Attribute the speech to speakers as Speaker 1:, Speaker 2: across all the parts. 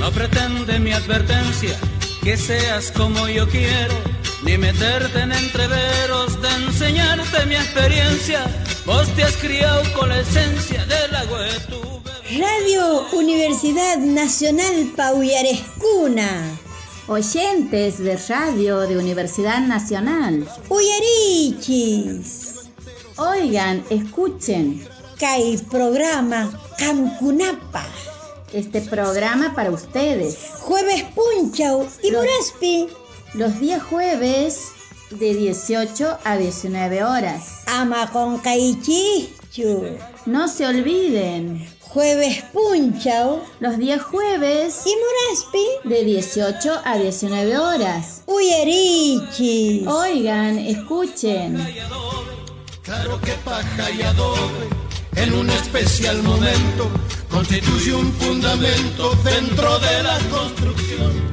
Speaker 1: No pretende mi advertencia que seas como yo quiero, ni meterte en entreveros de enseñarte mi experiencia. Vos te has criado con la esencia de la tu
Speaker 2: Radio Universidad Nacional Pauyarescuna.
Speaker 3: Oyentes de radio de Universidad Nacional.
Speaker 2: Uyarichis.
Speaker 3: Oigan, escuchen.
Speaker 2: Kai programa Camcunapa.
Speaker 3: Este programa para ustedes.
Speaker 2: Jueves Punchau y Muraspi.
Speaker 3: Los días jueves de 18 a 19 horas.
Speaker 2: Ama con Kaichichu.
Speaker 3: No se olviden.
Speaker 2: Jueves Punchau.
Speaker 3: Los días jueves.
Speaker 2: Y Moraspi.
Speaker 3: De 18 a 19 horas.
Speaker 2: Uyerichis.
Speaker 3: Oigan, escuchen.
Speaker 1: Claro que paja y adobe en un especial momento constituye un fundamento dentro de la construcción.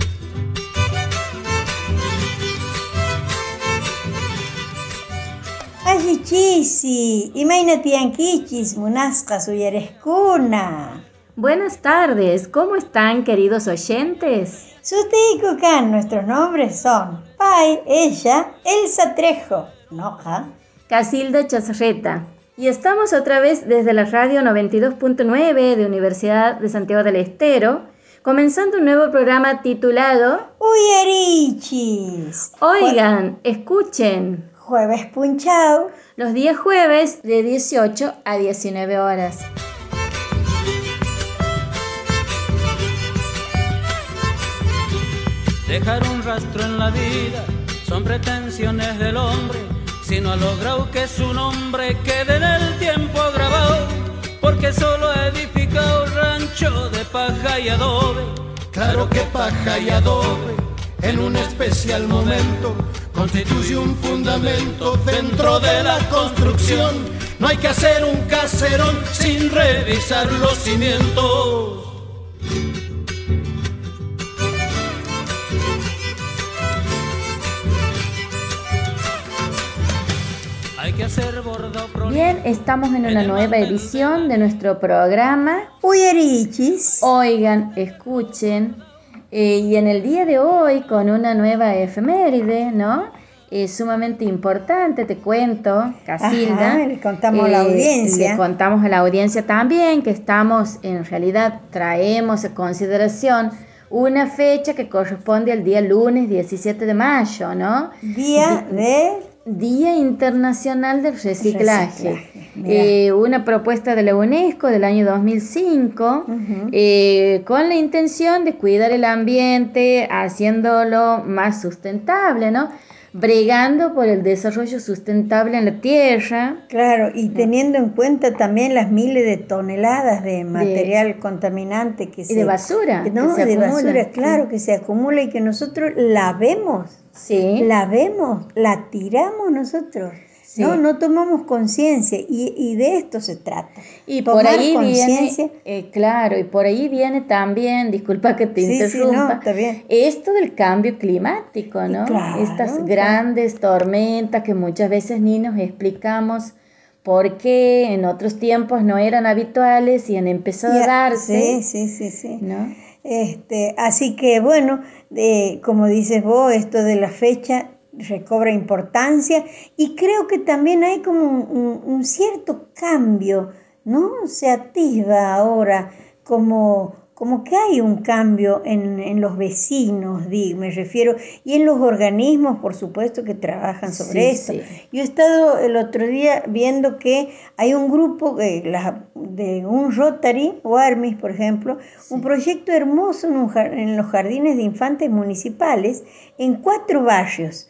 Speaker 2: Allichisi, imainatiankichis, munasca suyerescuna.
Speaker 3: Buenas tardes, ¿cómo están queridos oyentes?
Speaker 2: Sutikukan, nuestros nombres son Pai, ella, Elsa Trejo, Noja,
Speaker 3: Casilda Chazarreta. Y estamos otra vez desde la radio 92.9 de Universidad de Santiago del Estero, comenzando un nuevo programa titulado
Speaker 2: Uyerichis.
Speaker 3: Oigan, escuchen.
Speaker 2: Jueves Punchao.
Speaker 3: Los días jueves de 18 a 19 horas.
Speaker 1: Dejar un rastro en la vida son pretensiones del hombre, si no ha logrado que su nombre quede en el tiempo grabado, porque solo ha edificado rancho de paja y adobe. Claro que paja y adobe en un especial momento constituye un fundamento dentro de la construcción. No hay que hacer un caserón sin revisar los cimientos.
Speaker 3: Bien, estamos en una nueva edición de nuestro programa.
Speaker 2: Uyerichis.
Speaker 3: Oigan, escuchen, eh, y en el día de hoy, con una nueva efeméride, ¿no? Es sumamente importante, te cuento, Casilda.
Speaker 2: le contamos a la eh, audiencia.
Speaker 3: Le contamos a la audiencia también que estamos, en realidad, traemos en consideración una fecha que corresponde al día lunes 17 de mayo, ¿no?
Speaker 2: Día de
Speaker 3: Día Internacional del Reciclaje, eh, una propuesta de la UNESCO del año 2005 eh, con la intención de cuidar el ambiente, haciéndolo más sustentable, ¿no? Bregando por el desarrollo sustentable en la tierra.
Speaker 2: Claro, y teniendo en cuenta también las miles de toneladas de material contaminante que
Speaker 3: y de basura.
Speaker 2: No, de basura, claro, que se acumula y que nosotros la vemos.
Speaker 3: Sí.
Speaker 2: La vemos, la tiramos nosotros. No, no tomamos conciencia y, de esto se trata.
Speaker 3: Y por ahí viene, eh, claro, y por ahí viene también, disculpa que te interrumpa, esto del cambio climático, ¿no? Estas grandes tormentas que muchas veces ni nos explicamos por qué en otros tiempos no eran habituales y han empezado a darse.
Speaker 2: Sí, sí, sí, sí. ¿no? Este, así que bueno, como dices vos, esto de la fecha recobra importancia y creo que también hay como un, cierto cambio, ¿no? Se atisba ahora como, como que hay un cambio en, los vecinos, me refiero, y en los organismos, por supuesto, que trabajan sobre esto. Yo he estado el otro día viendo que hay un grupo de, de un Rotary o Armis, por ejemplo, un proyecto hermoso en los jardines de infantes municipales en cuatro barrios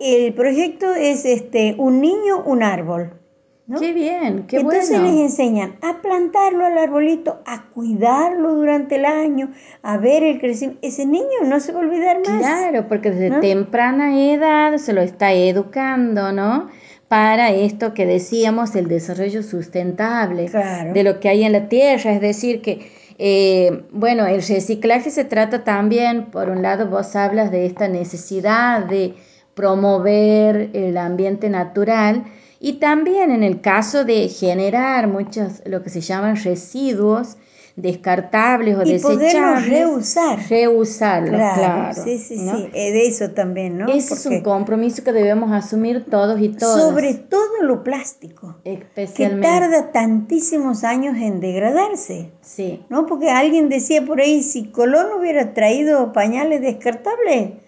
Speaker 2: el proyecto es este, un niño, un árbol. ¿no?
Speaker 3: Qué bien, qué
Speaker 2: Entonces les enseñan a plantarlo al arbolito, a cuidarlo durante el año, a ver el crecimiento. Ese niño no se va a olvidar más.
Speaker 3: Claro, porque desde temprana edad se lo está educando, ¿no? Para esto que decíamos, el desarrollo sustentable de lo que hay en la tierra. Es decir, que, eh, bueno, el reciclaje se trata también, por un lado, vos hablas de esta necesidad de promover el ambiente natural y también en el caso de generar muchos, lo que se llaman residuos, descartables o
Speaker 2: y
Speaker 3: desechables.
Speaker 2: reusar.
Speaker 3: Reusarlos, claro.
Speaker 2: sí, sí, sí, eh, de eso también, ¿no?
Speaker 3: Ese es un compromiso que debemos asumir todos y todas.
Speaker 2: Sobre todo lo plástico.
Speaker 3: Especialmente.
Speaker 2: Que tarda tantísimos años en degradarse.
Speaker 3: Sí.
Speaker 2: ¿No? Porque alguien decía por ahí, si Colón hubiera traído pañales descartables,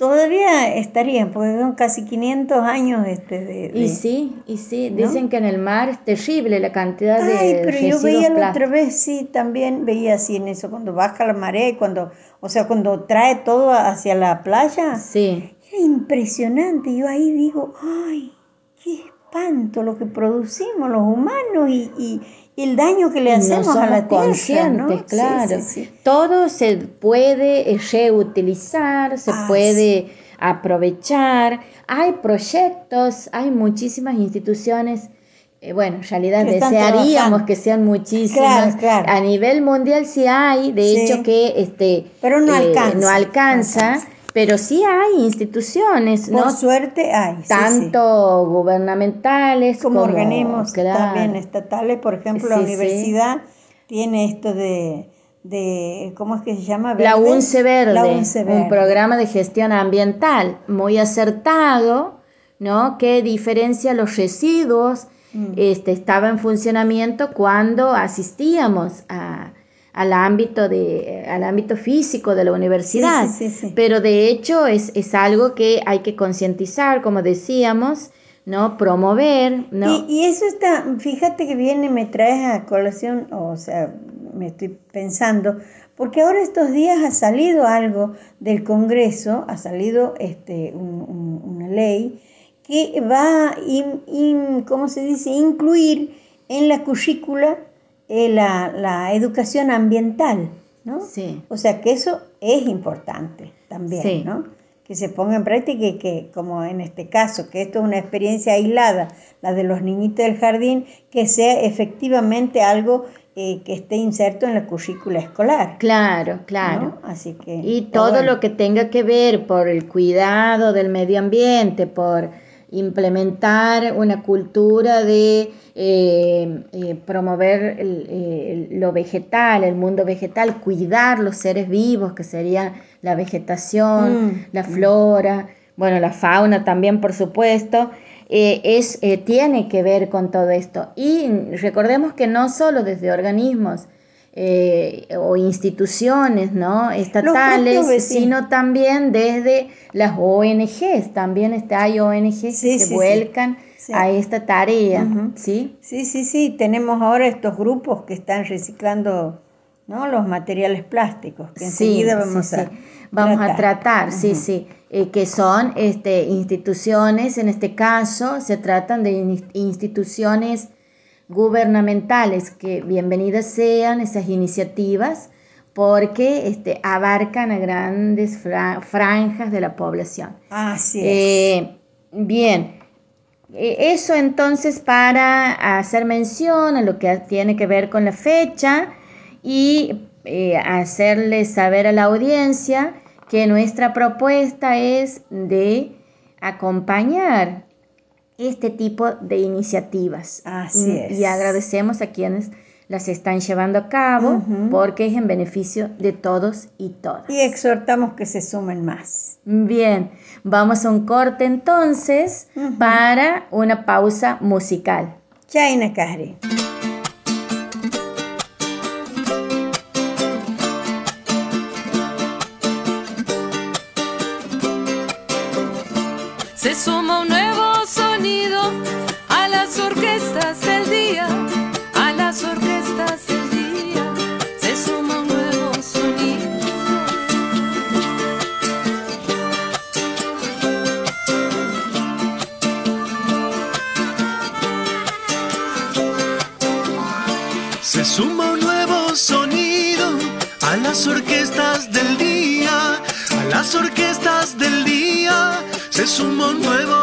Speaker 2: todavía estarían, porque son casi 500 años este de,
Speaker 3: Y sí, y sí, dicen que en el mar es terrible la cantidad de Ay, pero yo
Speaker 2: veía la otra vez, sí, también veía así en eso, cuando baja la marea y cuando, o sea, cuando trae todo hacia la playa.
Speaker 3: Sí.
Speaker 2: Era impresionante, yo ahí digo, ay, qué espanto lo que producimos los humanos y el daño que le hacemos a la tierra,
Speaker 3: claro. Todo se puede reutilizar, se ah, puede aprovechar. Hay proyectos, hay muchísimas instituciones. Eh, bueno, en realidad desearíamos que sean muchísimas. A nivel mundial sí hay, de hecho que este,
Speaker 2: Pero no
Speaker 3: eh,
Speaker 2: alcanza.
Speaker 3: No alcanza pero sí hay instituciones,
Speaker 2: Por ¿no? suerte hay.
Speaker 3: Tanto gubernamentales
Speaker 2: como, organismos también estatales. Por ejemplo, la universidad tiene esto de, de, ¿cómo es que se llama?
Speaker 3: La UNCE Verde, un programa de gestión ambiental muy acertado, ¿no? Que diferencia los residuos. Mm. Este, estaba en funcionamiento cuando asistíamos a al ámbito, de, al ámbito físico de la universidad. Pero de hecho es, es, algo que hay que concientizar, como decíamos, ¿no? Promover, ¿no?
Speaker 2: Y, eso está, fíjate que viene, me traes a colación, o sea, me estoy pensando, porque ahora estos días ha salido algo del Congreso, ha salido este, una ley que va, a ¿cómo se dice?, incluir en la currícula eh, la, la, educación ambiental, ¿no?
Speaker 3: Sí.
Speaker 2: O sea que eso es importante también, ¿no? Que se ponga en práctica y que, como en este caso, que esto es una experiencia aislada, la de los niñitos del jardín, que sea efectivamente algo eh, que esté inserto en la currícula escolar.
Speaker 3: Claro, claro.
Speaker 2: Así que.
Speaker 3: Y todo lo que tenga que ver por el cuidado del medio ambiente, por implementar una cultura de eh, eh, promover lo vegetal, el mundo vegetal, cuidar los seres vivos, que sería la vegetación, mm. la flora, bueno, la fauna también, por supuesto. Eh, es, tiene que ver con todo esto. Y recordemos que no solo desde organismos eh, o instituciones ¿no? estatales, sino también desde las ONGs. También está, hay ONGs que se vuelcan a esta tarea. ¿sí?
Speaker 2: sí, sí, sí. Tenemos ahora estos grupos que están reciclando ¿no? los materiales plásticos, que enseguida vamos a
Speaker 3: vamos tratar. a tratar, sí, sí, eh, que son este, instituciones, en este caso se tratan de instituciones gubernamentales, que bienvenidas sean esas iniciativas porque este, abarcan a grandes franjas de la población.
Speaker 2: Así
Speaker 3: es. Eh, bien, e, eso entonces para hacer mención a lo que tiene que ver con la fecha y eh, hacerle saber a la audiencia que nuestra propuesta es de acompañar este tipo de iniciativas.
Speaker 2: Así es.
Speaker 3: Y agradecemos a quienes las están llevando a cabo porque es en beneficio de todos y todas.
Speaker 2: Y exhortamos que se sumen más.
Speaker 3: Bien, vamos a un corte entonces para una pausa musical.
Speaker 2: Chaina Kahri.
Speaker 4: Se suma un nuevo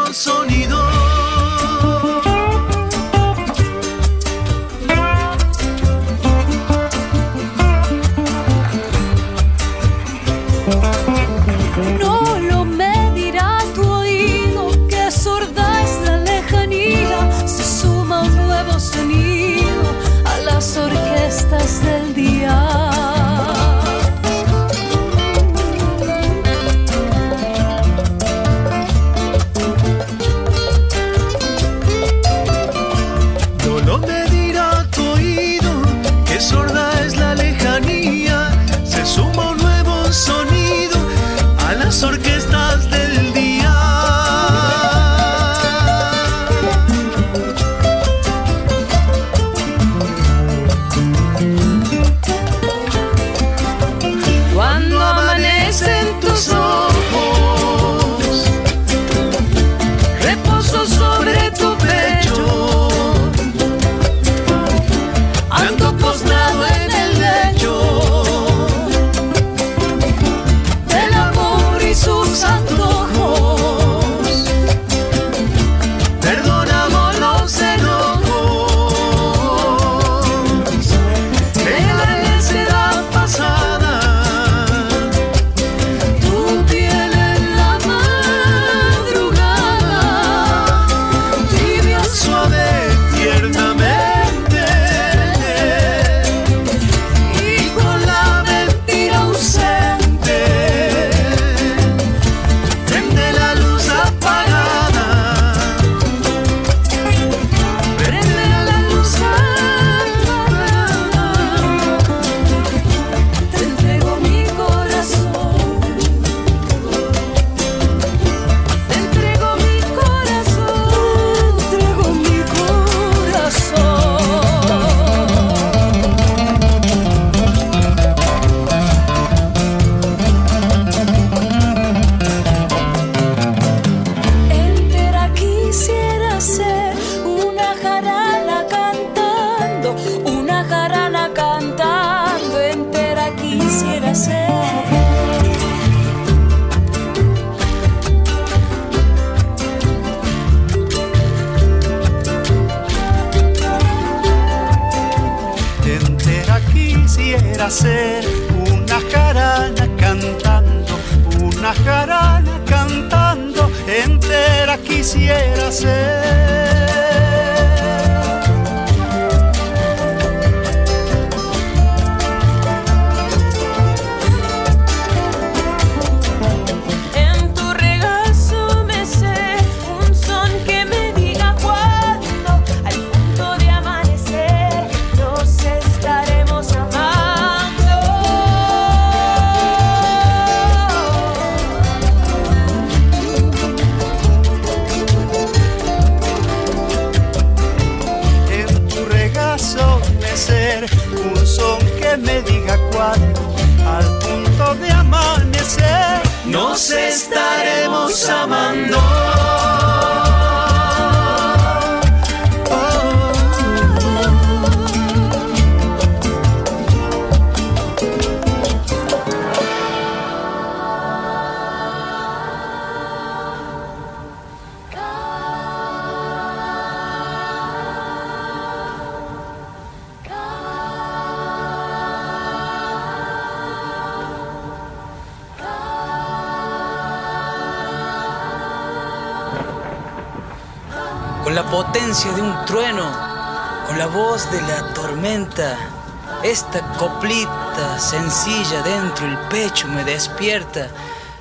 Speaker 1: potencia de un trueno, con la voz de la tormenta, esta coplita sencilla dentro el pecho me despierta.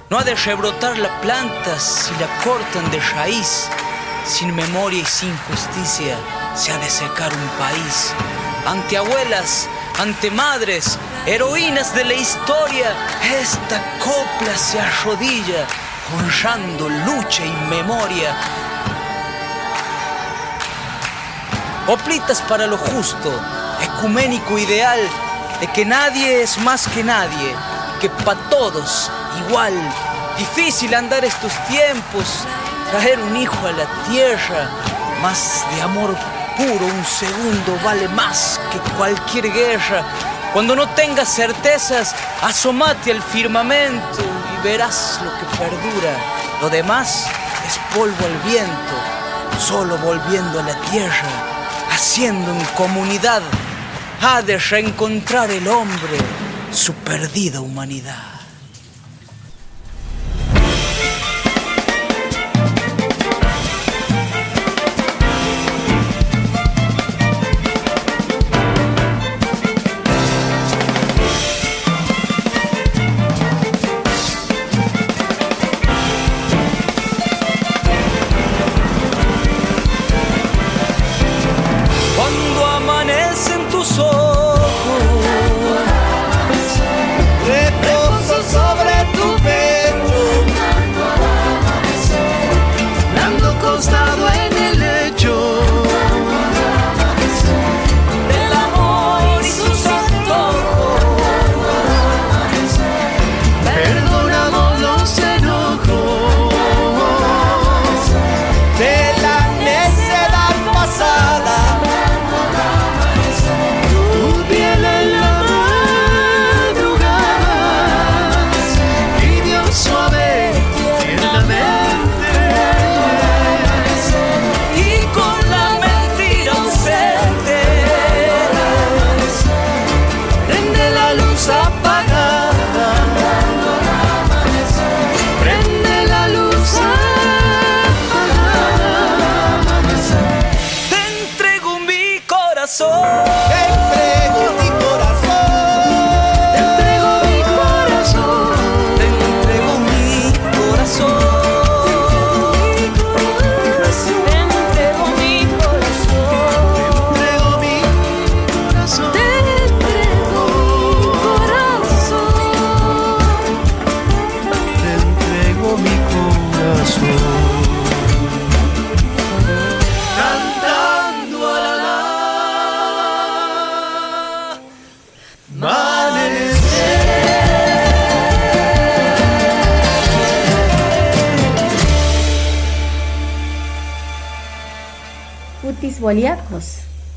Speaker 1: No ha de rebrotar la planta si la cortan de raíz. Sin memoria y sin justicia se ha de secar un país. Ante abuelas, ante madres, heroínas de la historia, esta copla se arrodilla, honrando lucha y memoria Oplitas para lo justo, ecuménico ideal de que nadie es más que nadie, que para todos igual. Difícil andar estos tiempos, traer un hijo a la tierra, más de amor puro un segundo vale más que cualquier guerra. Cuando no tengas certezas, asomate al firmamento y verás lo que perdura. Lo demás es polvo al viento, solo volviendo a la tierra haciendo en comunidad, ha de reencontrar el hombre su perdida humanidad.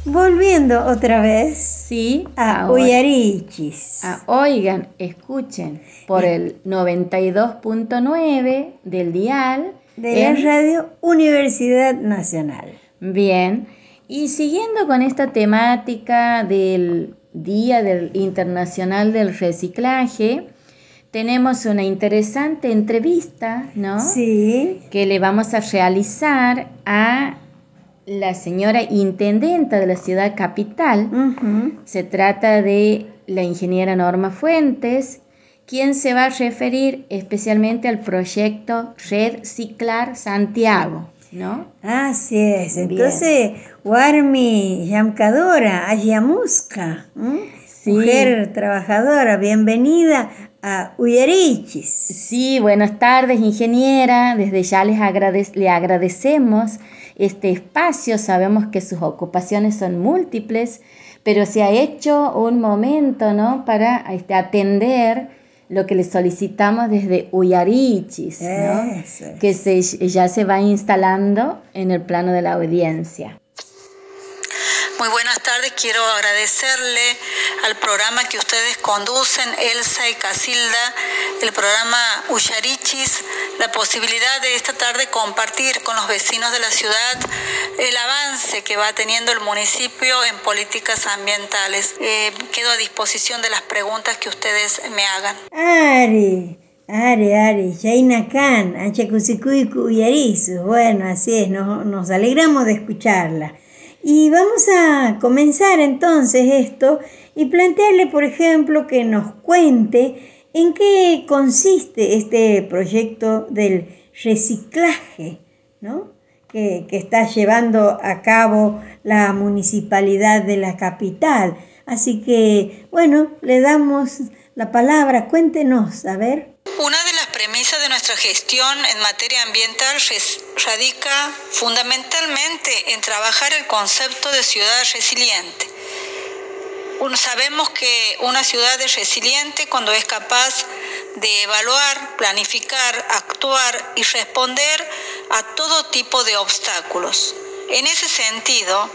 Speaker 2: Volviendo otra vez.
Speaker 3: Sí.
Speaker 2: A Uyarichis.
Speaker 3: A, oigan, escuchen por el 92.9 del dial.
Speaker 2: De la radio Universidad Nacional.
Speaker 3: Bien. Y siguiendo con esta temática del Día del Internacional del Reciclaje, tenemos una interesante entrevista, ¿no?
Speaker 2: Sí.
Speaker 3: Que le vamos a realizar a la señora intendenta de la ciudad capital. Se trata de la ingeniera Norma Fuentes, quien se va a referir especialmente al proyecto Red Ciclar Santiago. ¿No?
Speaker 2: Así es. Entonces, Warmi Yamkadora, Ayamuska, mujer trabajadora, bienvenida a Uyarichis.
Speaker 3: Sí, buenas tardes, ingeniera. Desde ya les le agradecemos este espacio. Sabemos que sus ocupaciones son múltiples, pero se ha hecho un momento, ¿no? Para este, atender lo que le solicitamos desde Uyarichis, ¿no? que se, ya se va instalando en el plano de la audiencia.
Speaker 5: Muy buenas tardes, quiero agradecerle al programa que ustedes conducen, Elsa y Casilda, el programa Usharichis, la posibilidad de esta tarde compartir con los vecinos de la ciudad el avance que va teniendo el municipio en políticas ambientales. Eh, quedo a disposición de las preguntas que ustedes me hagan.
Speaker 2: Ari. Ari, Ari, Jaina Khan, Bueno, así es, nos, nos alegramos de escucharla. Y vamos a comenzar entonces esto y plantearle, por ejemplo, que nos cuente en qué consiste este proyecto del reciclaje, ¿no? Que, que, está llevando a cabo la municipalidad de la capital. Así que, bueno, le damos la palabra, cuéntenos, a ver.
Speaker 5: Las premisas de nuestra gestión en materia ambiental radica fundamentalmente en trabajar el concepto de ciudad resiliente. Sabemos que una ciudad es resiliente cuando es capaz de evaluar, planificar, actuar y responder a todo tipo de obstáculos. En ese sentido,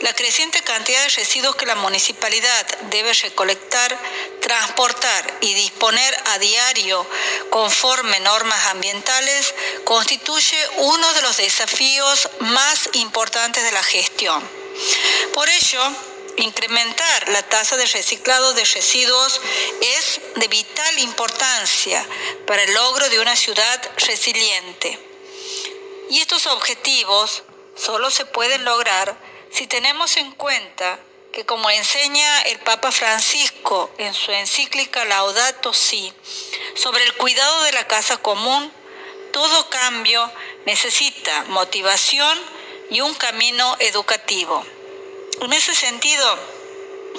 Speaker 5: la creciente cantidad de residuos que la municipalidad debe recolectar, transportar y disponer a diario conforme normas ambientales constituye uno de los desafíos más importantes de la gestión. Por ello, incrementar la tasa de reciclado de residuos es de vital importancia para el logro de una ciudad resiliente. Y estos objetivos solo se pueden lograr si tenemos en cuenta que como enseña el Papa Francisco en su encíclica Laudato Si sobre el cuidado de la casa común, todo cambio necesita motivación y un camino educativo. En ese sentido,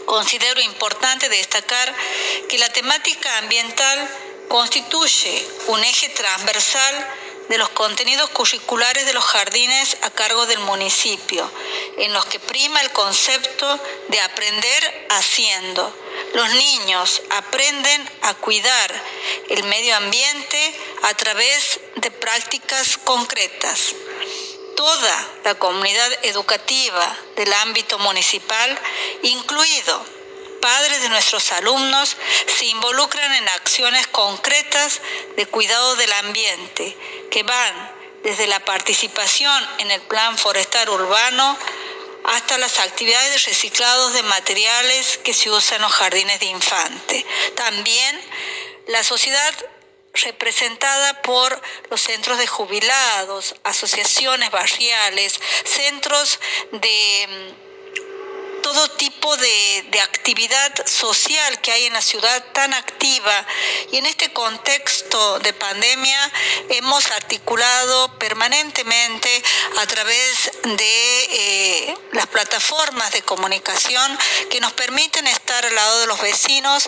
Speaker 5: considero importante destacar que la temática ambiental constituye un eje transversal de los contenidos curriculares de los jardines a cargo del municipio, en los que prima el concepto de aprender haciendo. Los niños aprenden a cuidar el medio ambiente a través de prácticas concretas. Toda la comunidad educativa del ámbito municipal, incluido padres de nuestros alumnos se involucran en acciones concretas de cuidado del ambiente que van desde la participación en el plan forestal urbano hasta las actividades de reciclados de materiales que se usan en los jardines de infante. También la sociedad representada por los centros de jubilados, asociaciones barriales, centros de todo tipo de, actividad social que hay en la ciudad tan activa y en este contexto de pandemia hemos articulado permanentemente a través de eh, las plataformas de comunicación que nos permiten estar al lado de los vecinos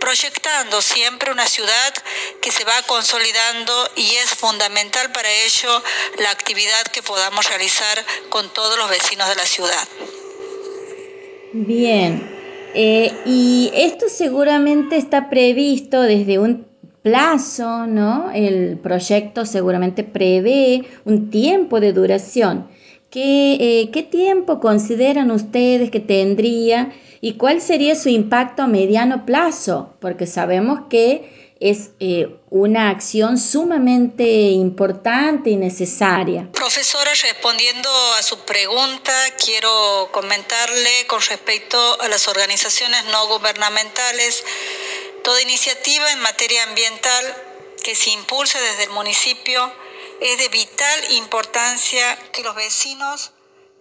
Speaker 5: proyectando siempre una ciudad que se va consolidando y es fundamental para ello la actividad que podamos realizar con todos los vecinos de la ciudad.
Speaker 3: Bien, eh, y esto seguramente está previsto desde un plazo, ¿no? El proyecto seguramente prevé un tiempo de duración. ¿Qué, eh, ¿Qué tiempo consideran ustedes que tendría y cuál sería su impacto a mediano plazo? Porque sabemos que es eh, una acción sumamente importante y necesaria.
Speaker 5: Profesora, respondiendo a su pregunta, quiero comentarle con respecto a las organizaciones no gubernamentales, toda iniciativa en materia ambiental que se impulse desde el municipio es de vital importancia que los vecinos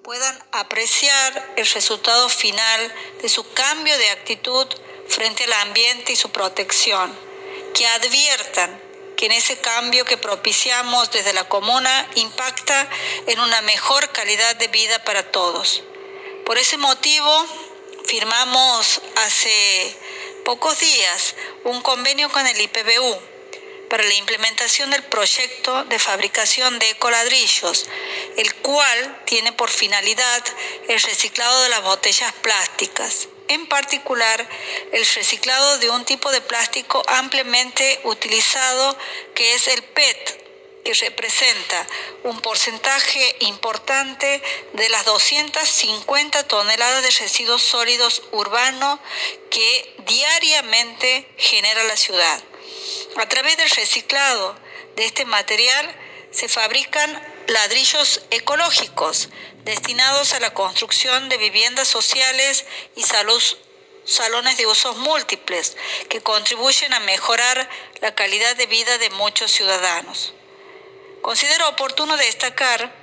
Speaker 5: puedan apreciar el resultado final de su cambio de actitud frente al ambiente y su protección, que adviertan que en ese cambio que propiciamos desde la comuna impacta en una mejor calidad de vida para todos. Por ese motivo, firmamos hace pocos días un convenio con el IPBU para la implementación del proyecto de fabricación de ecoladrillos, el cual tiene por finalidad el reciclado de las botellas plásticas, en particular el reciclado de un tipo de plástico ampliamente utilizado que es el PET, que representa un porcentaje importante de las 250 toneladas de residuos sólidos urbanos que diariamente genera la ciudad. A través del reciclado de este material se fabrican ladrillos ecológicos destinados a la construcción de viviendas sociales y salones de usos múltiples que contribuyen a mejorar la calidad de vida de muchos ciudadanos. Considero oportuno destacar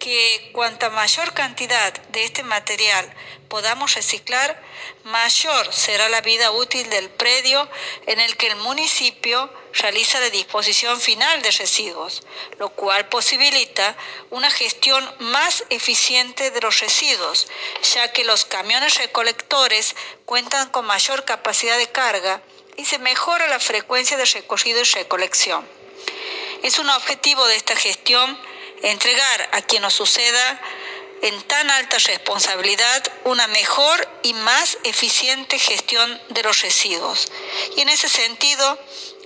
Speaker 5: que cuanta mayor cantidad de este material podamos reciclar, mayor será la vida útil del predio en el que el municipio realiza la disposición final de residuos, lo cual posibilita una gestión más eficiente de los residuos, ya que los camiones recolectores cuentan con mayor capacidad de carga y se mejora la frecuencia de recorrido y recolección. Es un objetivo de esta gestión entregar a quien nos suceda en tan alta responsabilidad una mejor y más eficiente gestión de los residuos. Y en ese sentido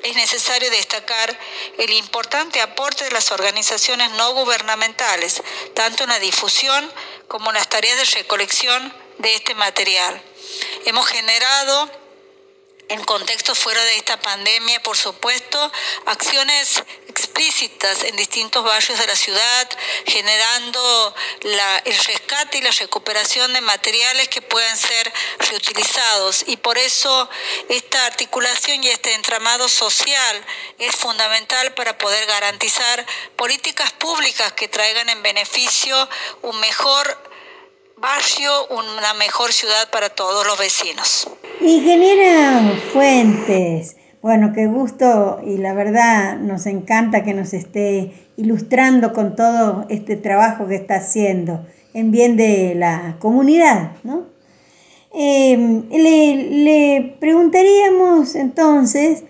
Speaker 5: es necesario destacar el importante aporte de las organizaciones no gubernamentales, tanto en la difusión como en las tareas de recolección de este material. Hemos generado en contexto fuera de esta pandemia, por supuesto, acciones explícitas en distintos barrios de la ciudad, generando el rescate y la recuperación de materiales que puedan ser reutilizados. Y por eso esta articulación y este entramado social es fundamental para poder garantizar políticas públicas que traigan en beneficio un mejor barrio, una mejor ciudad para todos los vecinos.
Speaker 2: Ingeniera Fuentes, bueno, qué gusto y la verdad nos encanta que nos esté ilustrando con todo este trabajo que está haciendo en bien de la comunidad, ¿no? Em, le, preguntaríamos entonces,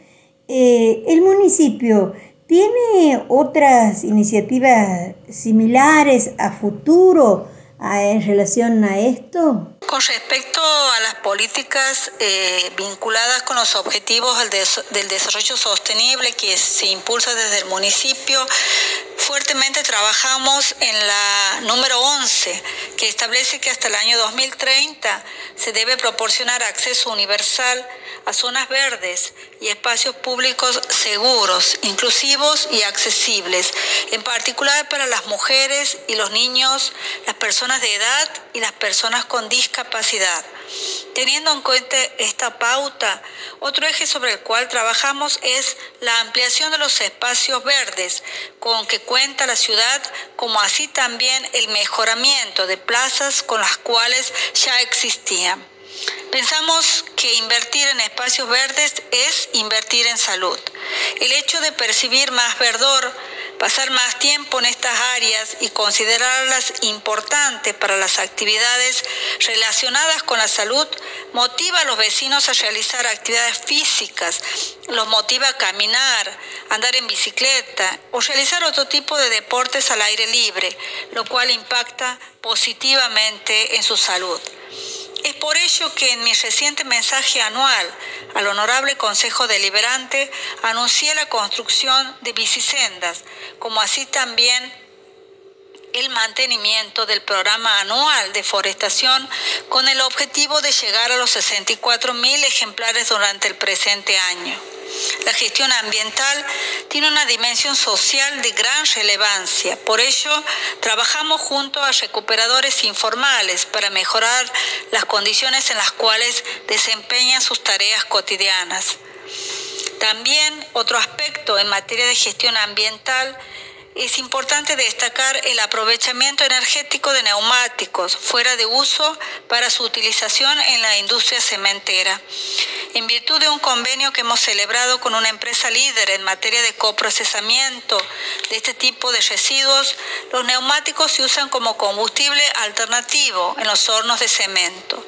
Speaker 2: eh, ¿el municipio tiene otras iniciativas similares a futuro en relación a esto?
Speaker 5: Con respecto a las políticas eh, vinculadas con los objetivos del desarrollo sostenible que se impulsa desde el municipio, fuertemente trabajamos en la número 11, que establece que hasta el año 2030 se debe proporcionar acceso universal a zonas verdes y espacios públicos seguros, inclusivos y accesibles, en particular para las mujeres y los niños, las personas de edad y las personas con discapacidad. Teniendo en cuenta esta pauta, otro eje sobre el cual trabajamos es la ampliación de los espacios verdes con que cuenta la ciudad, como así también el mejoramiento de plazas con las cuales ya existían. Pensamos que invertir en espacios verdes es invertir en salud. El hecho de percibir más verdor, pasar más tiempo en estas áreas y considerarlas importantes para las actividades relacionadas con la salud motiva a los vecinos a realizar actividades físicas, los motiva a caminar, andar en bicicleta o realizar otro tipo de deportes al aire libre, lo cual impacta positivamente en su salud. Es por ello que en mi reciente mensaje anual al Honorable Consejo Deliberante anuncié la construcción de bicisendas, como así también el mantenimiento del programa anual de forestación con el objetivo de llegar a los 64 mil ejemplares durante el presente año. La gestión ambiental tiene una dimensión social de gran relevancia. Por ello, trabajamos junto a recuperadores informales para mejorar las condiciones en las cuales desempeñan sus tareas cotidianas. También otro aspecto en materia de gestión ambiental es importante destacar el aprovechamiento energético de neumáticos fuera de uso para su utilización en la industria cementera. En virtud de un convenio que hemos celebrado con una empresa líder en materia de coprocesamiento de este tipo de residuos, los neumáticos se usan como combustible alternativo en los hornos de cemento.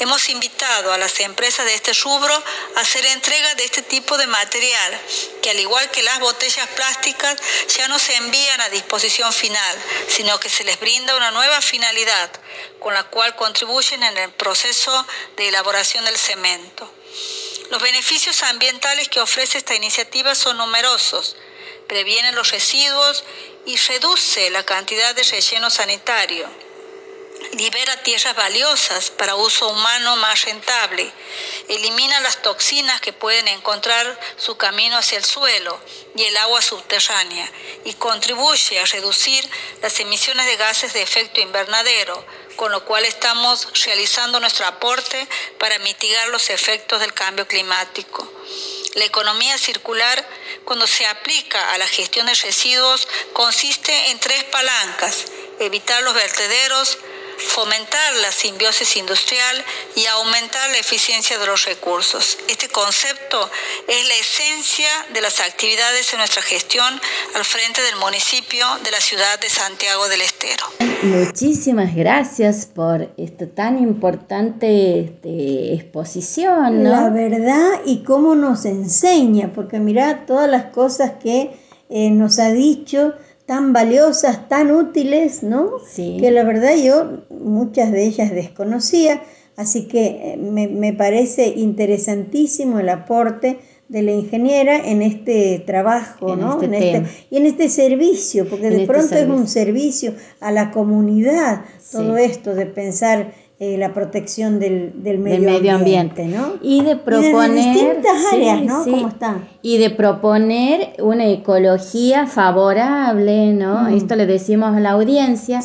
Speaker 5: Hemos invitado a las empresas de este rubro a hacer entrega de este tipo de material, que al igual que las botellas plásticas ya no se envían a disposición final, sino que se les brinda una nueva finalidad, con la cual contribuyen en el proceso de elaboración del cemento. Los beneficios ambientales que ofrece esta iniciativa son numerosos. Previene los residuos y reduce la cantidad de relleno sanitario libera tierras valiosas para uso humano más rentable, elimina las toxinas que pueden encontrar su camino hacia el suelo y el agua subterránea y contribuye a reducir las emisiones de gases de efecto invernadero, con lo cual estamos realizando nuestro aporte para mitigar los efectos del cambio climático. La economía circular, cuando se aplica a la gestión de residuos, consiste en tres palancas, evitar los vertederos, fomentar la simbiosis industrial y aumentar la eficiencia de los recursos. Este concepto es la esencia de las actividades en nuestra gestión al frente del municipio de la ciudad de Santiago del Estero.
Speaker 3: Muchísimas gracias por esta tan importante este, exposición.
Speaker 2: La verdad y cómo nos enseña, porque mira todas las cosas que eh, nos ha dicho tan valiosas, tan útiles, ¿no? Sí. Que la verdad yo muchas de ellas desconocía, así que eh, me, parece interesantísimo el aporte de la ingeniera en este trabajo, ¿no? Este en este, y en este servicio, porque de este pronto es un servicio a la comunidad, todo esto de pensar eh, la protección del, del, medio, ambiente, ¿no?
Speaker 3: Y de proponer...
Speaker 2: Y de distintas áreas, ¿no? ¿Cómo está?
Speaker 3: Y de proponer una ecología favorable, ¿no? Mm. Esto le decimos a la audiencia,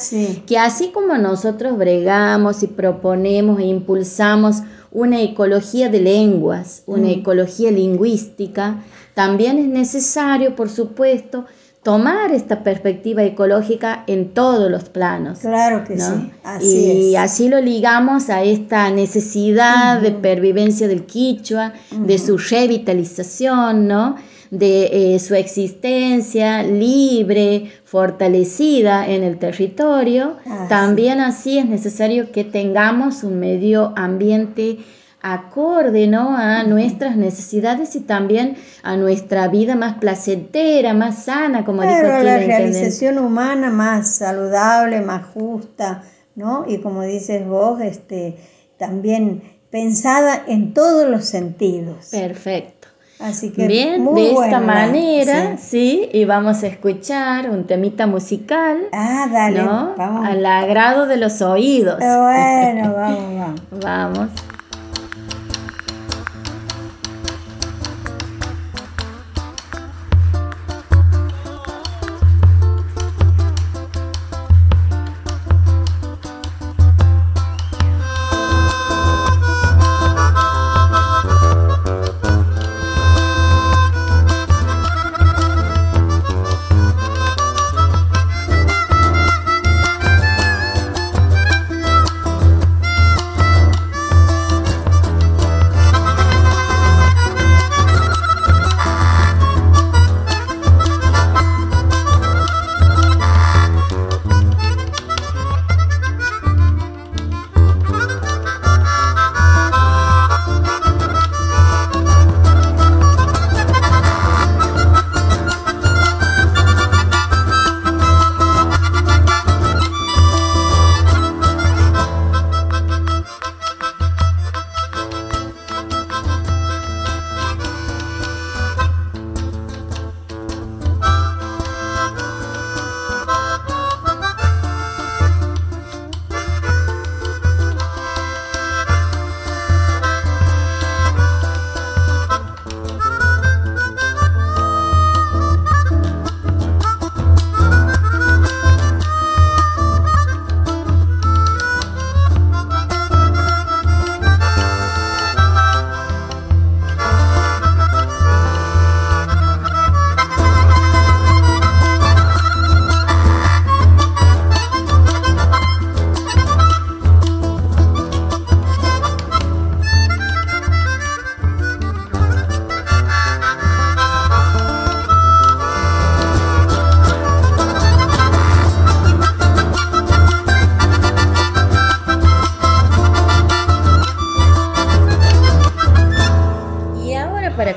Speaker 3: que así como nosotros bregamos y proponemos e impulsamos una ecología de lenguas, una mm. ecología lingüística, también es necesario, por supuesto, tomar esta perspectiva ecológica en todos los planos.
Speaker 2: Claro que sí,
Speaker 3: así y así lo ligamos a esta necesidad de pervivencia del quichua, de su revitalización, ¿no? de eh, su existencia libre, fortalecida en el territorio. También así es necesario que tengamos un medio ambiente acorde ¿no? a nuestras necesidades y también a nuestra vida más placentera, más sana, como dijo
Speaker 2: aquí la realización humana más saludable, más justa, ¿no? Y como dices vos, este, también pensada en todos los sentidos.
Speaker 3: Perfecto.
Speaker 2: Así que
Speaker 3: bien, de esta manera, sí. y vamos a escuchar un temita musical.
Speaker 2: Ah, dale,
Speaker 3: vamos. Al agrado de los oídos.
Speaker 2: Bueno, vamos, vamos.
Speaker 3: vamos.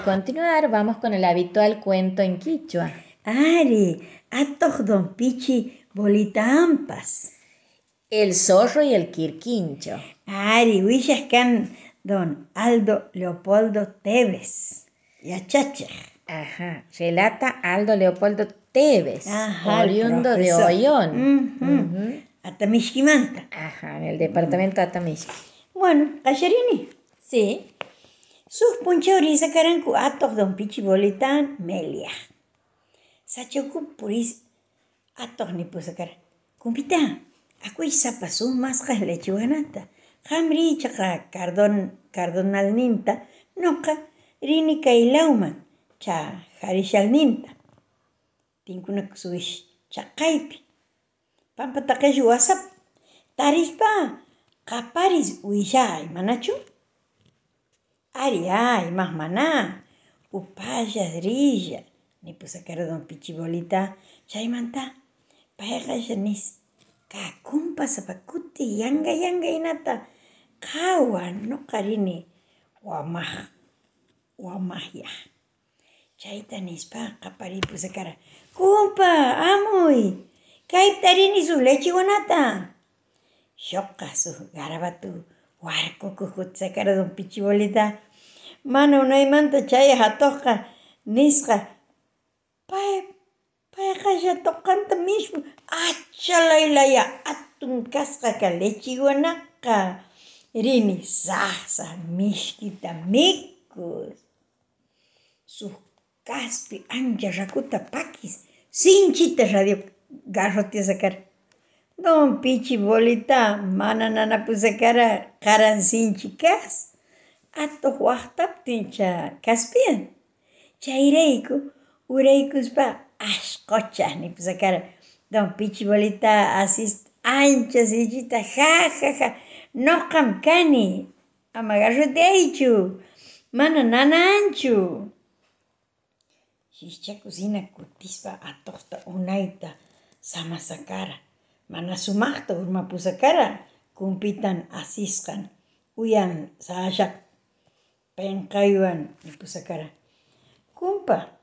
Speaker 3: Continuar, vamos con el habitual cuento en quichua.
Speaker 2: Ari, atok don pichi bolitampas.
Speaker 3: El zorro y el quirquincho.
Speaker 2: Ari, can don Aldo Leopoldo Tevez. Yachacha.
Speaker 3: Ajá, relata Aldo Leopoldo Tevez, Ajá, oriundo de Ollón.
Speaker 2: Uh Atamishkimanta.
Speaker 3: Ajá, en el departamento de Atamishki.
Speaker 2: Bueno, ¿Cacherini?
Speaker 3: Sí.
Speaker 2: Sus punchauriza carancu atok don pichibolitán melia. Sachoku puris atok ni pusakara. Kumpita, aku isa pasu mas kah lechuanata. Hamri chaka cardon cardonal ninta, noka rini kailauman cha harishal ninta. Tinkuna kusuish chakaipi. Pampa takayu wasap. Tarispa, kaparis uishai manachu. Ari, ay, más maná. Upaya, drilla. Ni cara don pichibolita. Chaimanta. Payaga janis. Kakumpa sapakuti. Yanga, yanga inata. Kawa, no karini. Wamah. Wamah ya. Chaita nispa kapari cara. Kumpa, amoy. Kaitarini su leche guanata. Shoka su garabatu. Warco cara don pichibolita. Mana unaymanta chay hatoqa nisqa pay payqa toqanta mismo. Achalaylaya atun kasqa lechiwanaqa rini saqsaq mishkita mikus suq kaspi ancha rakuta pakis sinchita radio garrotiasakara don pichi bolita mana nanapusakara karan sinchi kas atuq waqtaptincha kaspian? Chayrayku uraykuspa ashqochaq nipusakara don pichibolita asis ancha sillita ja ja ja noqam kani ama garroteaychu mana nananchu shischa kusina kutispa atuqta unayta samasakara mana sumaqta urmapusakara kumpitan asisqan uyan Pencaiguan, le puso cara. Cumpa,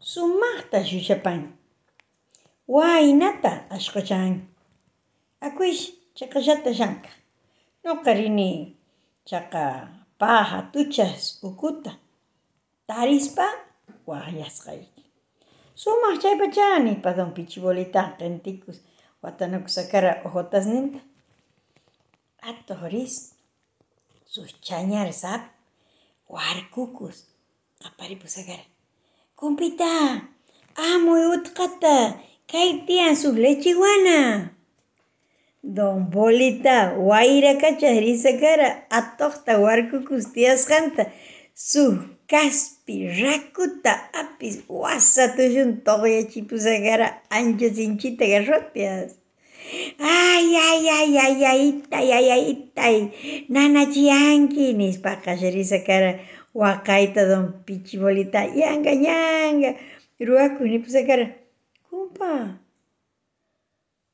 Speaker 2: sumasta Wahinata Wainata ashkochan. Akuish, chakayata jangka. No karini, chaka paja tuchas ukuta. Tarispa, wahayasqayk. Sumaq chaypachani, padon pichibolita, qentikus, watanakusakara ojotasninta. Atoris, sus chañar sapi. Quar cucus. Apari pusagara. Compita, amo ah, e utkata. Kai tia sus lechiguana. Don Bolita, waira cachari sacara. Atohta war cucus tias canta. Su caspi rakuta apis. Wasa tu juntoya chipusagara. Anjos inchita garrotias. Ay, ay, ay, ay, ay, itay, ay, ay, itay, nanachianki, nispaqa cara waqayta don pichibolita, yanga, yanga, ruaku cara kumpa,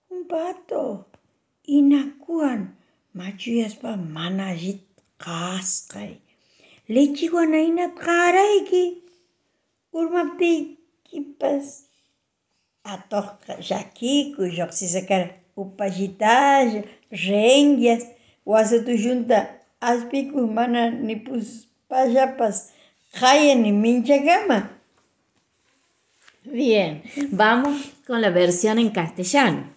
Speaker 2: kumpato, inakuan, machuyaspa mana allit qasqay, lechiwanaynat qarayki, urmaptiykipas, atoqqa llakiku lluqsisakara upallitalla, renguias, wasatushunta aspikus mana nipuspallapas jaya ni minchakama.
Speaker 3: Bien, vamos con la versión en castellano.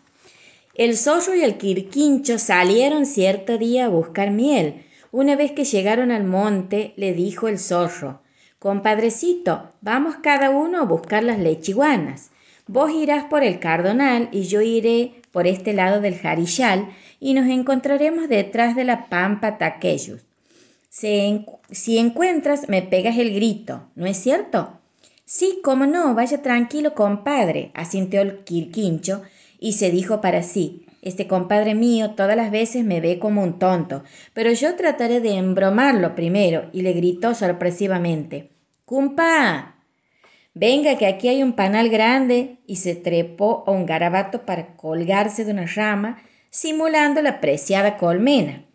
Speaker 3: El zorro y el quirquincho salieron cierto día a buscar miel. Una vez que llegaron al monte, le dijo el zorro, Compadrecito, vamos cada uno a buscar las lechiguanas. Vos irás por el cardonal y yo iré por este lado del Jarillal y nos encontraremos detrás de la pampa Taqueyus. Si, encuentras, me pegas el grito, ¿no es cierto? Sí, cómo no, vaya tranquilo, compadre, asintió el quirquincho y se dijo para sí, este compadre mío todas las veces me ve como un tonto, pero yo trataré de embromarlo primero y le gritó sorpresivamente, ¡Cumpa! Venga, que aquí hay un panal grande, y se trepó a un garabato para colgarse de una rama, simulando la preciada colmena.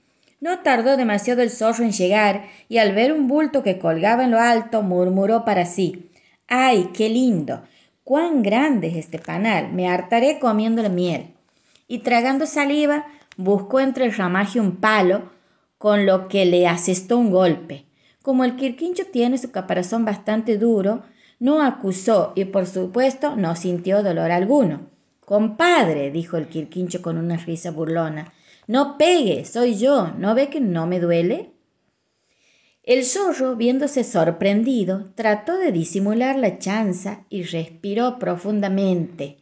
Speaker 3: No tardó demasiado el zorro en llegar y al ver un bulto que colgaba en lo alto murmuró para sí ¡Ay, qué lindo! ¡Cuán grande es este panal! Me hartaré comiendo la miel. Y tragando saliva, buscó entre el ramaje un palo, con lo que le asestó un golpe. Como el quirquincho tiene su caparazón bastante duro, no acusó y por supuesto no sintió dolor alguno. Compadre, dijo el quirquincho con una risa burlona, no pegue, soy yo, ¿no ve que no me duele? El zorro, viéndose sorprendido, trató de disimular la chanza y respiró profundamente.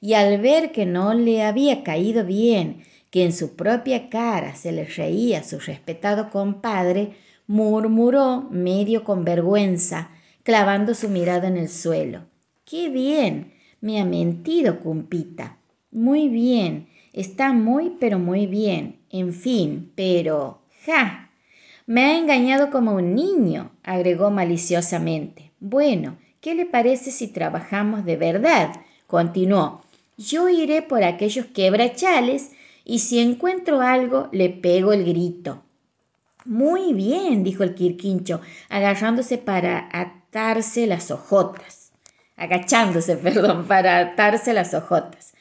Speaker 3: Y al ver que no le había caído bien, que en su propia cara se le reía su respetado compadre, murmuró medio con vergüenza, clavando su mirada en el suelo. ¡Qué bien! Me ha mentido, cumpita. Muy bien. Está muy, pero muy bien. En fin, pero... ¡Ja! Me ha engañado como un niño, agregó maliciosamente. Bueno, ¿qué le parece si trabajamos de verdad? continuó. Yo iré por aquellos quebrachales y si encuentro algo le pego el grito. Muy bien, dijo el quirquincho, agarrándose para atarse las ojotas, agachándose, perdón, para atarse las ojotas.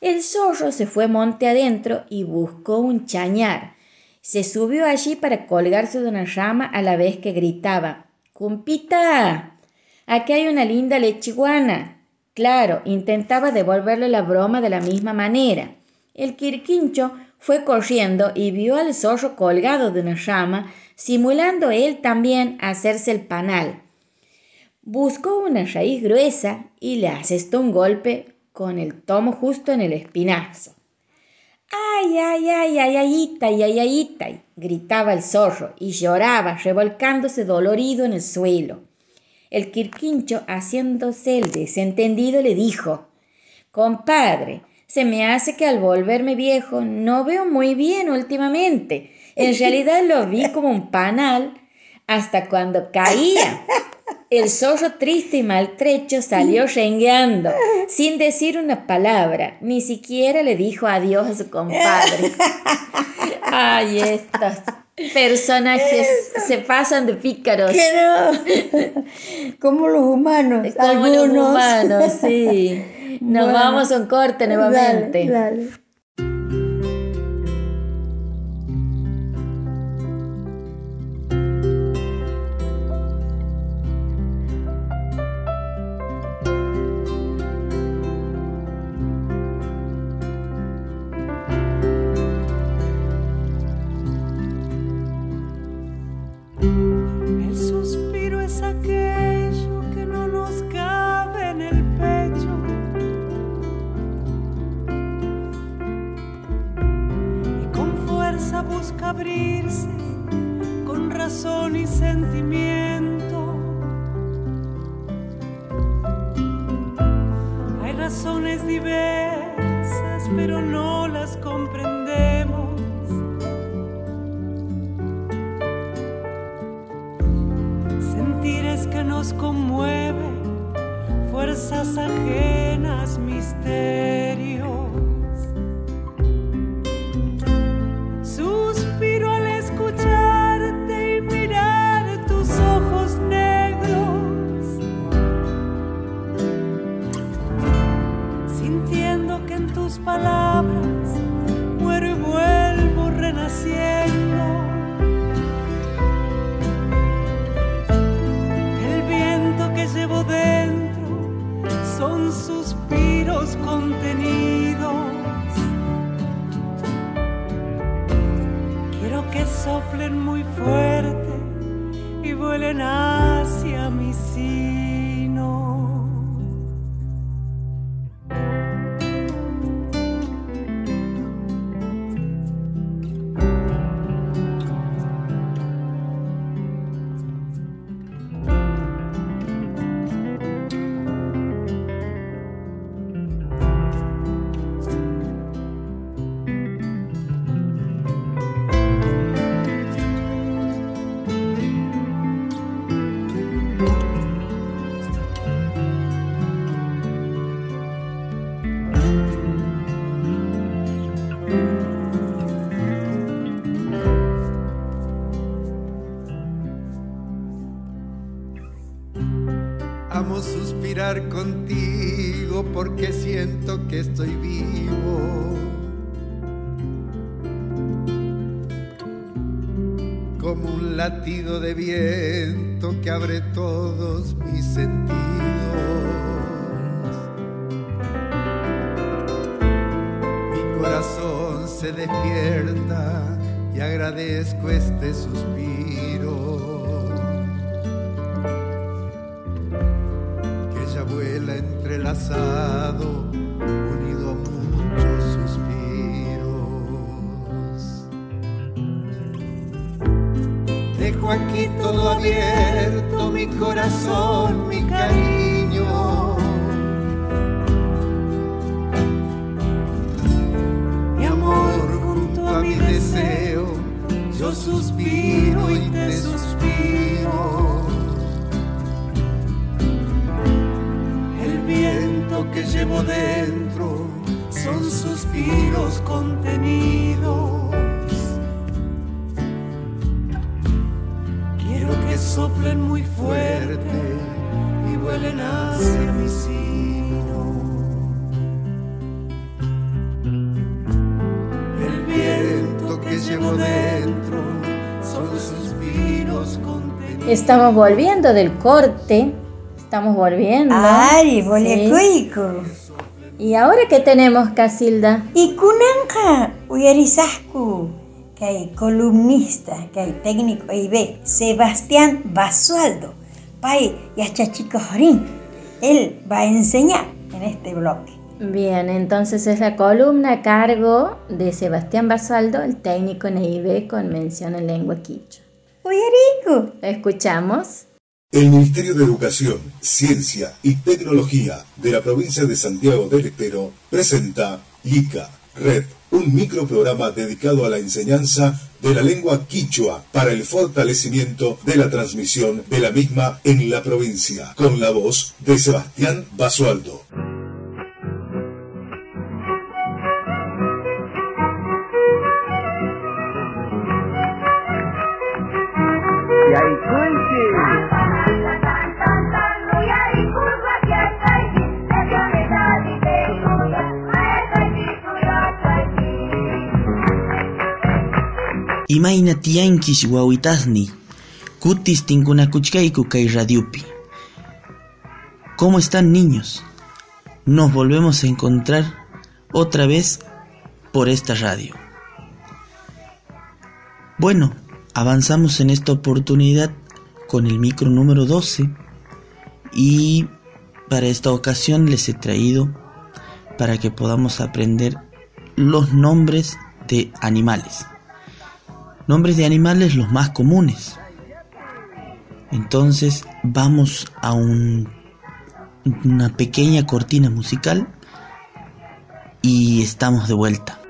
Speaker 3: El zorro se fue monte adentro y buscó un chañar. Se subió allí para colgarse de una rama a la vez que gritaba Cumpita. Aquí hay una linda lechiguana. Claro, intentaba devolverle la broma de la misma manera. El quirquincho fue corriendo y vio al zorro colgado de una rama, simulando él también hacerse el panal. Buscó una raíz gruesa y le asestó un golpe con el tomo justo en el espinazo. ¡Ay, ay, ay, ay, ay, ay, ay, gritaba el zorro y lloraba, revolcándose dolorido en el suelo. El quirquincho, haciéndose el desentendido, le dijo, Compadre, se me hace que al volverme viejo no veo muy bien últimamente. En realidad lo vi como un panal hasta cuando caía. El zorro triste y maltrecho salió rengueando, sin decir una palabra, ni siquiera le dijo adiós a su compadre. Ay, estos personajes se pasan de pícaros.
Speaker 2: Como los humanos.
Speaker 3: Como los humanos, sí. Nos vamos a un corte nuevamente.
Speaker 6: Latido de viento que abre todos mis sentidos. Mi corazón se despierta y agradezco este suspiro. entrelazado, unido a abierto, mi corazón,
Speaker 3: Estamos volviendo del corte Estamos volviendo.
Speaker 2: Ay, cuico.
Speaker 3: ¿Y ahora qué tenemos, Casilda?
Speaker 2: Y kunanja uyarisasku, que hay columnista, que hay técnico IB, Sebastián Basualdo. Pai yachachico jorín. Él va a enseñar en este bloque.
Speaker 3: Bien, entonces es la columna a cargo de Sebastián Basualdo, el técnico en EIB con mención en lengua quichua. Escuchamos.
Speaker 7: El Ministerio de Educación, Ciencia y Tecnología de la provincia de Santiago del Estero presenta LICA, Red, un microprograma dedicado a la enseñanza de la lengua quichua para el fortalecimiento de la transmisión de la misma en la provincia, con la voz de Sebastián Basualdo.
Speaker 8: Imayna wawitasni, kutis tinkunakuchkayku kay radiopi. ¿Cómo están niños? Nos volvemos a encontrar otra vez por esta radio. Bueno, avanzamos en esta oportunidad con el micro número 12 y para esta ocasión les he traído para que podamos aprender los nombres de animales nombres de animales los más comunes. Entonces vamos a un, una pequeña cortina musical y estamos de vuelta.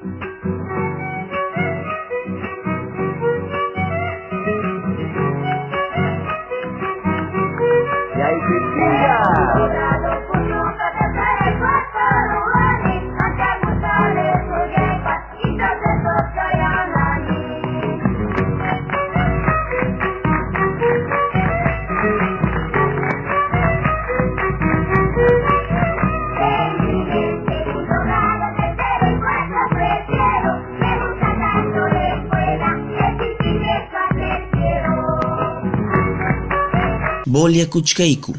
Speaker 8: Bolia Kuchkeiku.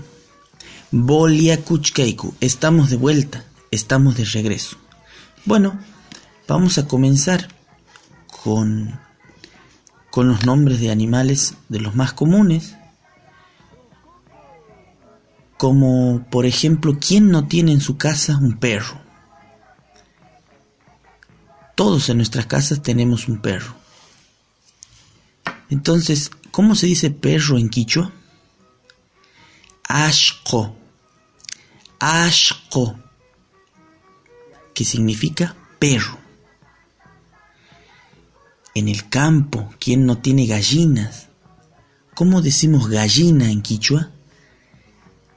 Speaker 8: Bolia Kuchkeiku. Estamos de vuelta, estamos de regreso. Bueno, vamos a comenzar con, con los nombres de animales de los más comunes. Como por ejemplo, ¿quién no tiene en su casa un perro? Todos en nuestras casas tenemos un perro. Entonces, ¿cómo se dice perro en quichua? Ashko. Ashko. Que significa perro. En el campo, ¿quién no tiene gallinas? ¿Cómo decimos gallina en quichua?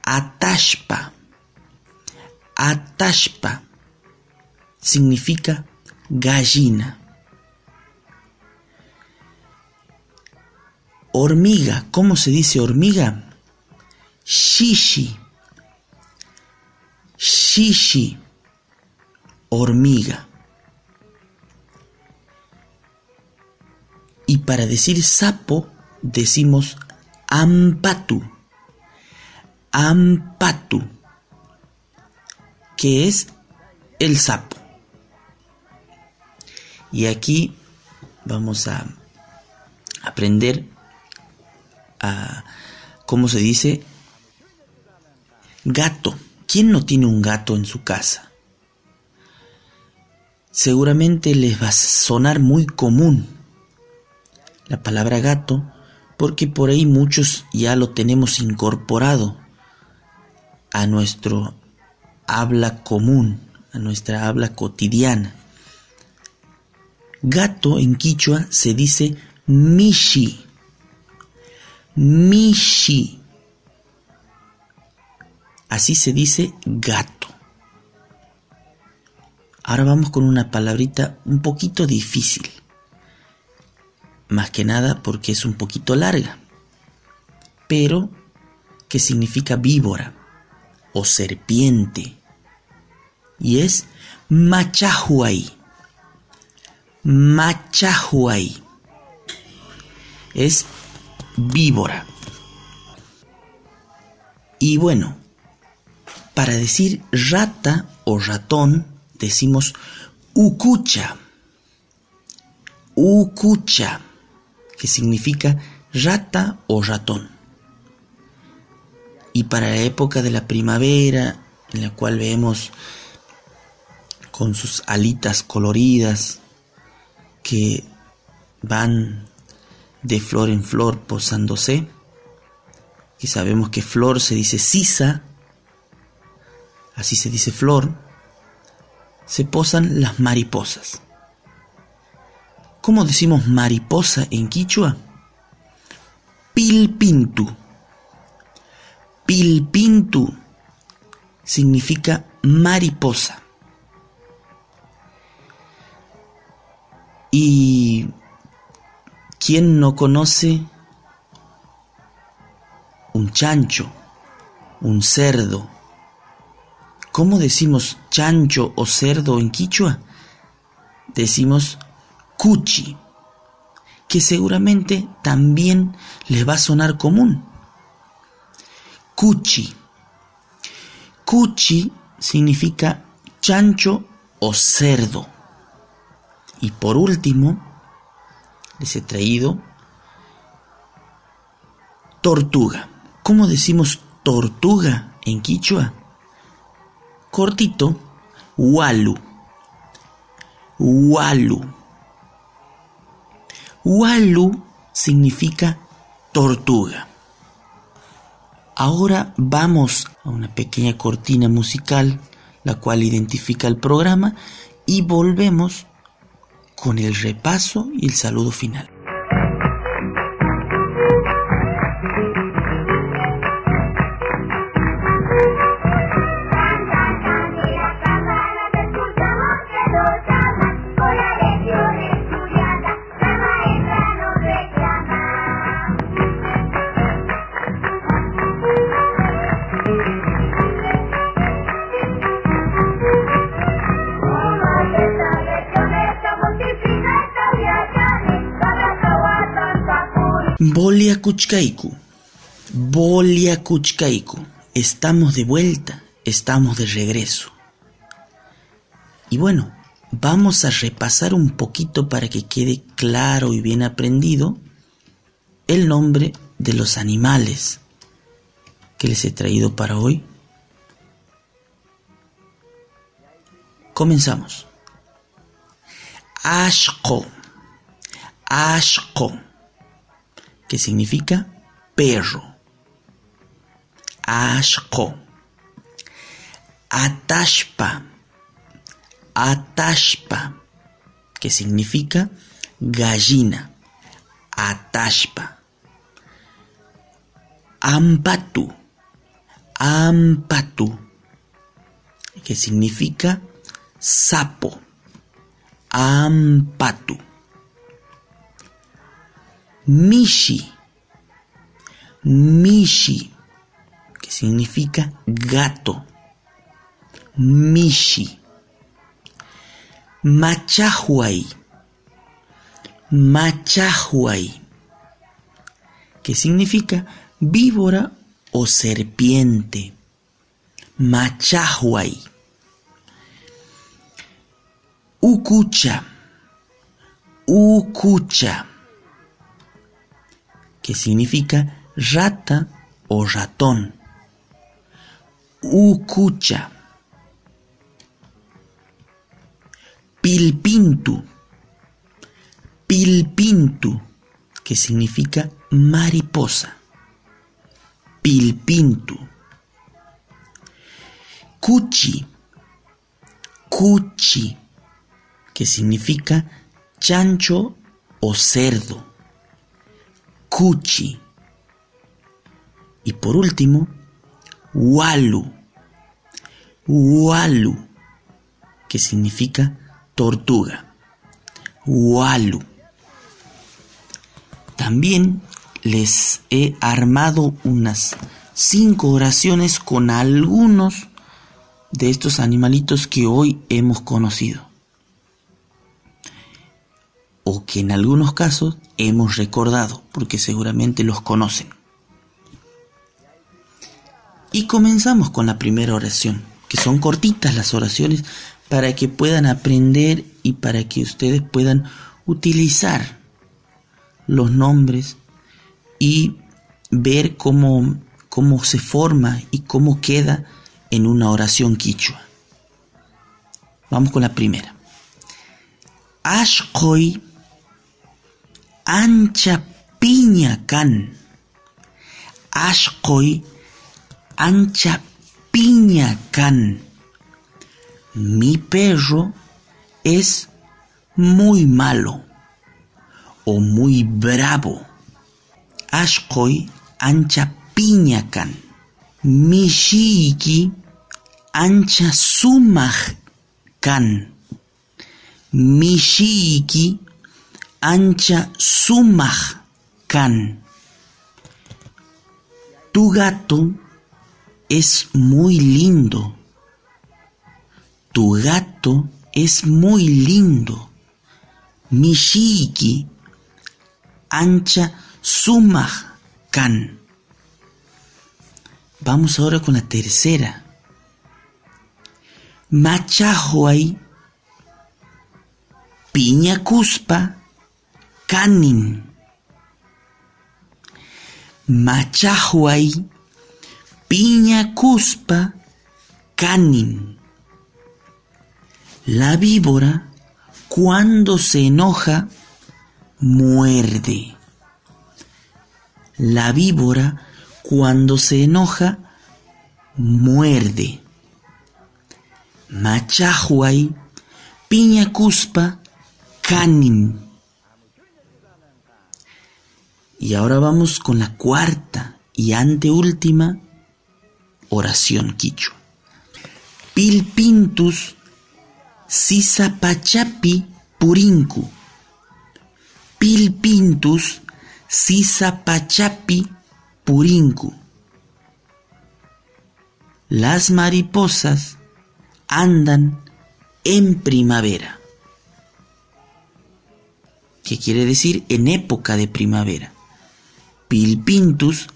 Speaker 8: Atashpa. Atashpa significa gallina. Hormiga, ¿cómo se dice hormiga? Shishi. shishi, hormiga. Y para decir sapo decimos ampatu, ampatu, que es el sapo. Y aquí vamos a aprender a cómo se dice gato. ¿Quién no tiene un gato en su casa? Seguramente les va a sonar muy común la palabra gato porque por ahí muchos ya lo tenemos incorporado a nuestro habla común, a nuestra habla cotidiana. Gato en quichua se dice mishi. Mishi. Así se dice gato. Ahora vamos con una palabrita un poquito difícil. Más que nada porque es un poquito larga. Pero que significa víbora o serpiente. Y es machahuay. Machahuay. Es víbora. Y bueno, para decir rata o ratón decimos ucucha. Ucucha, que significa rata o ratón. Y para la época de la primavera, en la cual vemos con sus alitas coloridas que van de flor en flor posándose, y sabemos que flor se dice sisa, así se dice flor, se posan las mariposas. ¿Cómo decimos mariposa en quichua? Pilpintu. Pilpintu significa mariposa. Y ¿quién no conoce un chancho, un cerdo, ¿Cómo decimos chancho o cerdo en quichua? Decimos cuchi, que seguramente también les va a sonar común. Cuchi. Cuchi significa chancho o cerdo. Y por último, les he traído tortuga. ¿Cómo decimos tortuga en quichua? Cortito, Walu. Walu. Walu significa tortuga. Ahora vamos a una pequeña cortina musical, la cual identifica el programa, y volvemos con el repaso y el saludo final. Kuchkaiku, Bolia Kuchkaiku, estamos de vuelta, estamos de regreso. Y bueno, vamos a repasar un poquito para que quede claro y bien aprendido el nombre de los animales que les he traído para hoy. Comenzamos. Ashko. Ashko que significa perro. Ashko. Atashpa. Atashpa, que significa gallina. Atashpa. Ampatu. Ampatu, que significa sapo. Ampatu. Mishi. Mishi, que significa gato. mishi. Machahuay, machahuay, que significa víbora o serpiente. Machahuay. Ukucha, ukucha, que significa rata o ratón. Ukucha. Pilpintu. Pilpintu, que significa mariposa. Pilpintu. Cuchi. Cuchi, que significa chancho o cerdo. Cuchi. Y por último, Walu. Walu, que significa tortuga. Walu. También les he armado unas cinco oraciones con algunos de estos animalitos que hoy hemos conocido. O que en algunos casos hemos recordado, porque seguramente los conocen. Y comenzamos con la primera oración, que son cortitas las oraciones para que puedan aprender y para que ustedes puedan utilizar los nombres y ver cómo, cómo se forma y cómo queda en una oración quichua. Vamos con la primera. Ashkoi ancha piña can. Ashkoi ancha piña can. Mi perro es muy malo o muy bravo. Ashkoi ancha piña can. Mi ancha sumaj can. Mi shiki ancha sumaj can. Tu gato es muy lindo. Tu gato es muy lindo. Mishiki ancha sumaj can. Vamos ahora con la tercera. Machahuay piña cuspa Machahuay piña cuspa canin. La víbora, cuando se enoja, muerde. La víbora, cuando se enoja, muerde. Machahuay, piña cuspa, canin. Y ahora vamos con la cuarta y anteúltima oración quichua. Pilpintus sisapachapi purinku. Pilpintus sisapachapi purinku. Las mariposas andan en primavera. ¿Qué quiere decir en época de primavera? Pilpintus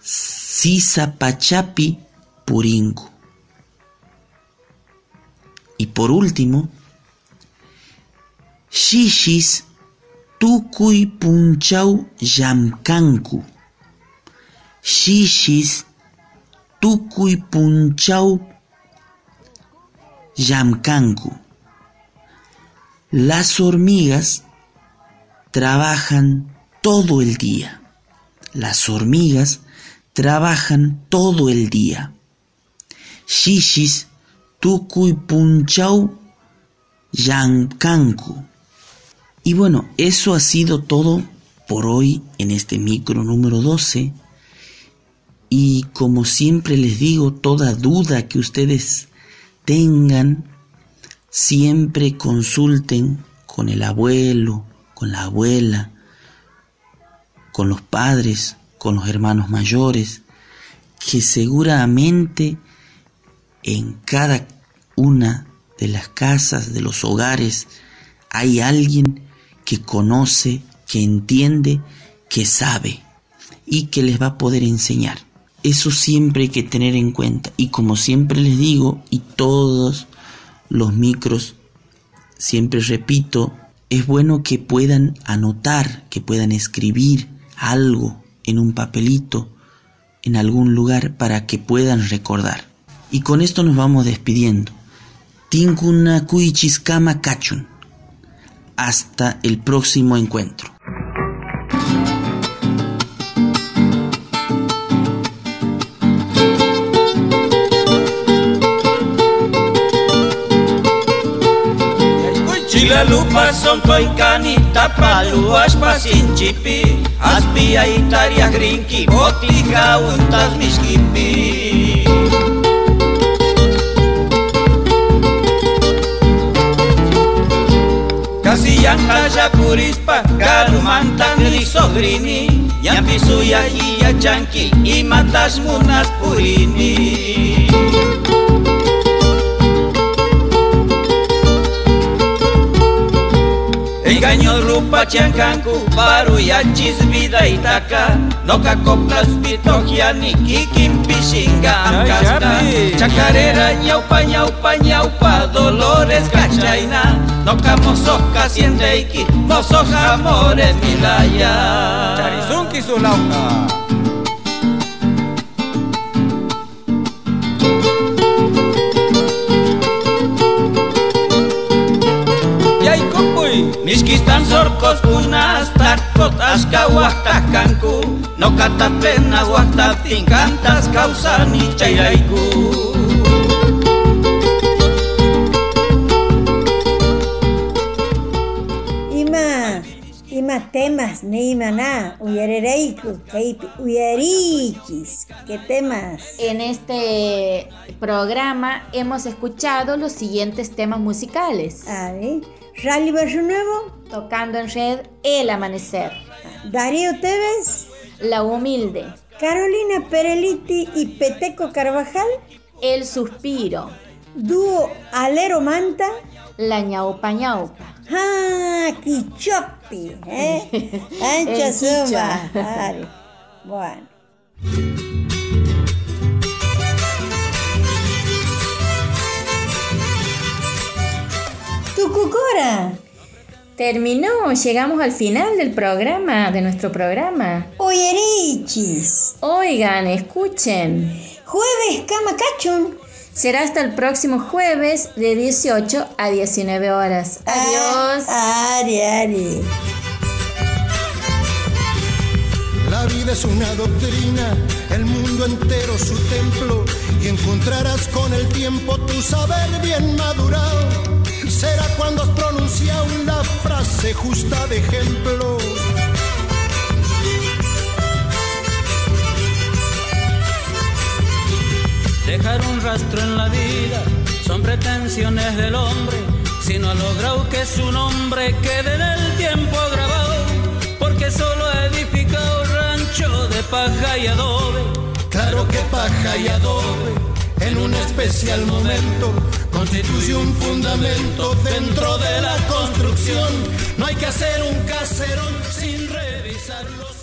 Speaker 8: sisapachapi purinku. Y por último, shishis tukuy punchau yamkanku. Shishis tukuy punchau yamkanku. Las hormigas trabajan todo el día. Las hormigas trabajan todo el día. Shishis tukuy punchau yankanku. Y bueno, eso ha sido todo por hoy en este micro número 12. Y como siempre les digo, toda duda que ustedes tengan, siempre consulten con el abuelo, con la abuela, con los padres, con los hermanos mayores, que seguramente en cada una de las casas, de los hogares, hay alguien que conoce, que entiende, que sabe y que les va a poder enseñar. Eso siempre hay que tener en cuenta. Y como siempre les digo, y todos los micros, siempre repito, es bueno que puedan anotar, que puedan escribir algo en un papelito, en algún lugar, para que puedan recordar. Y con esto nos vamos despidiendo. Tinkuna Kuichiskama Kachun. Hasta el próximo encuentro.
Speaker 9: Τα παλούας μας τσιπί Ας πια η τάρια γρίνκι Ότι χαούν τας μισκυπί Κασιάν χαζα κουρισπα Καρουμάν ταν γρυσογρινή Για πισούια χίλια τσάνκι Ήματας μουνας πουρίνι Engaño rupa chankanku baru ya vida itaka Noka koplas pitokia ni kikim pishinga amkasta Chacarera ñaupa ñaupa ñaupa dolores cachaina. Noka mosoka sienteiki mosoja amores milaya.
Speaker 10: Charizunki sulauka
Speaker 9: Miskistan sorkos punas takot aska kanku No kata pena wakta tingkantas kausani chayraiku
Speaker 2: Ima, ima temas ni na uyarereiku, uyarichis, ¿qué temas?
Speaker 3: En este programa hemos escuchado los siguientes temas musicales.
Speaker 2: A ver. Rally Barrio Nuevo.
Speaker 3: Tocando en red El Amanecer.
Speaker 2: Darío Tevez.
Speaker 3: La Humilde.
Speaker 2: Carolina Pereliti y Peteco Carvajal.
Speaker 3: El Suspiro.
Speaker 2: Dúo Alero Manta.
Speaker 3: La Ñaupa Ñaupa.
Speaker 2: ¡Ah! Quichopi, ¿eh? Ancha suma. Bueno. Tucucora.
Speaker 3: Terminó, llegamos al final del programa, de nuestro programa.
Speaker 2: Oyerichis.
Speaker 3: Oigan, escuchen.
Speaker 2: Jueves Camacachun.
Speaker 3: Será hasta el próximo jueves de 18 a 19 horas. Adiós.
Speaker 2: Ah, ari, ari.
Speaker 11: La vida es una doctrina, el mundo entero su templo, y encontrarás con el tiempo tu saber bien madurado será cuando has pronunciado una frase justa de ejemplo.
Speaker 9: Dejar un rastro en la vida son pretensiones del hombre, si no ha logrado que su nombre quede en el tiempo grabado, porque solo ha edificado rancho de paja y adobe.
Speaker 11: Claro que paja y adobe en un especial momento constituye un fundamento dentro de la construcción. No hay que hacer un caserón sin revisar los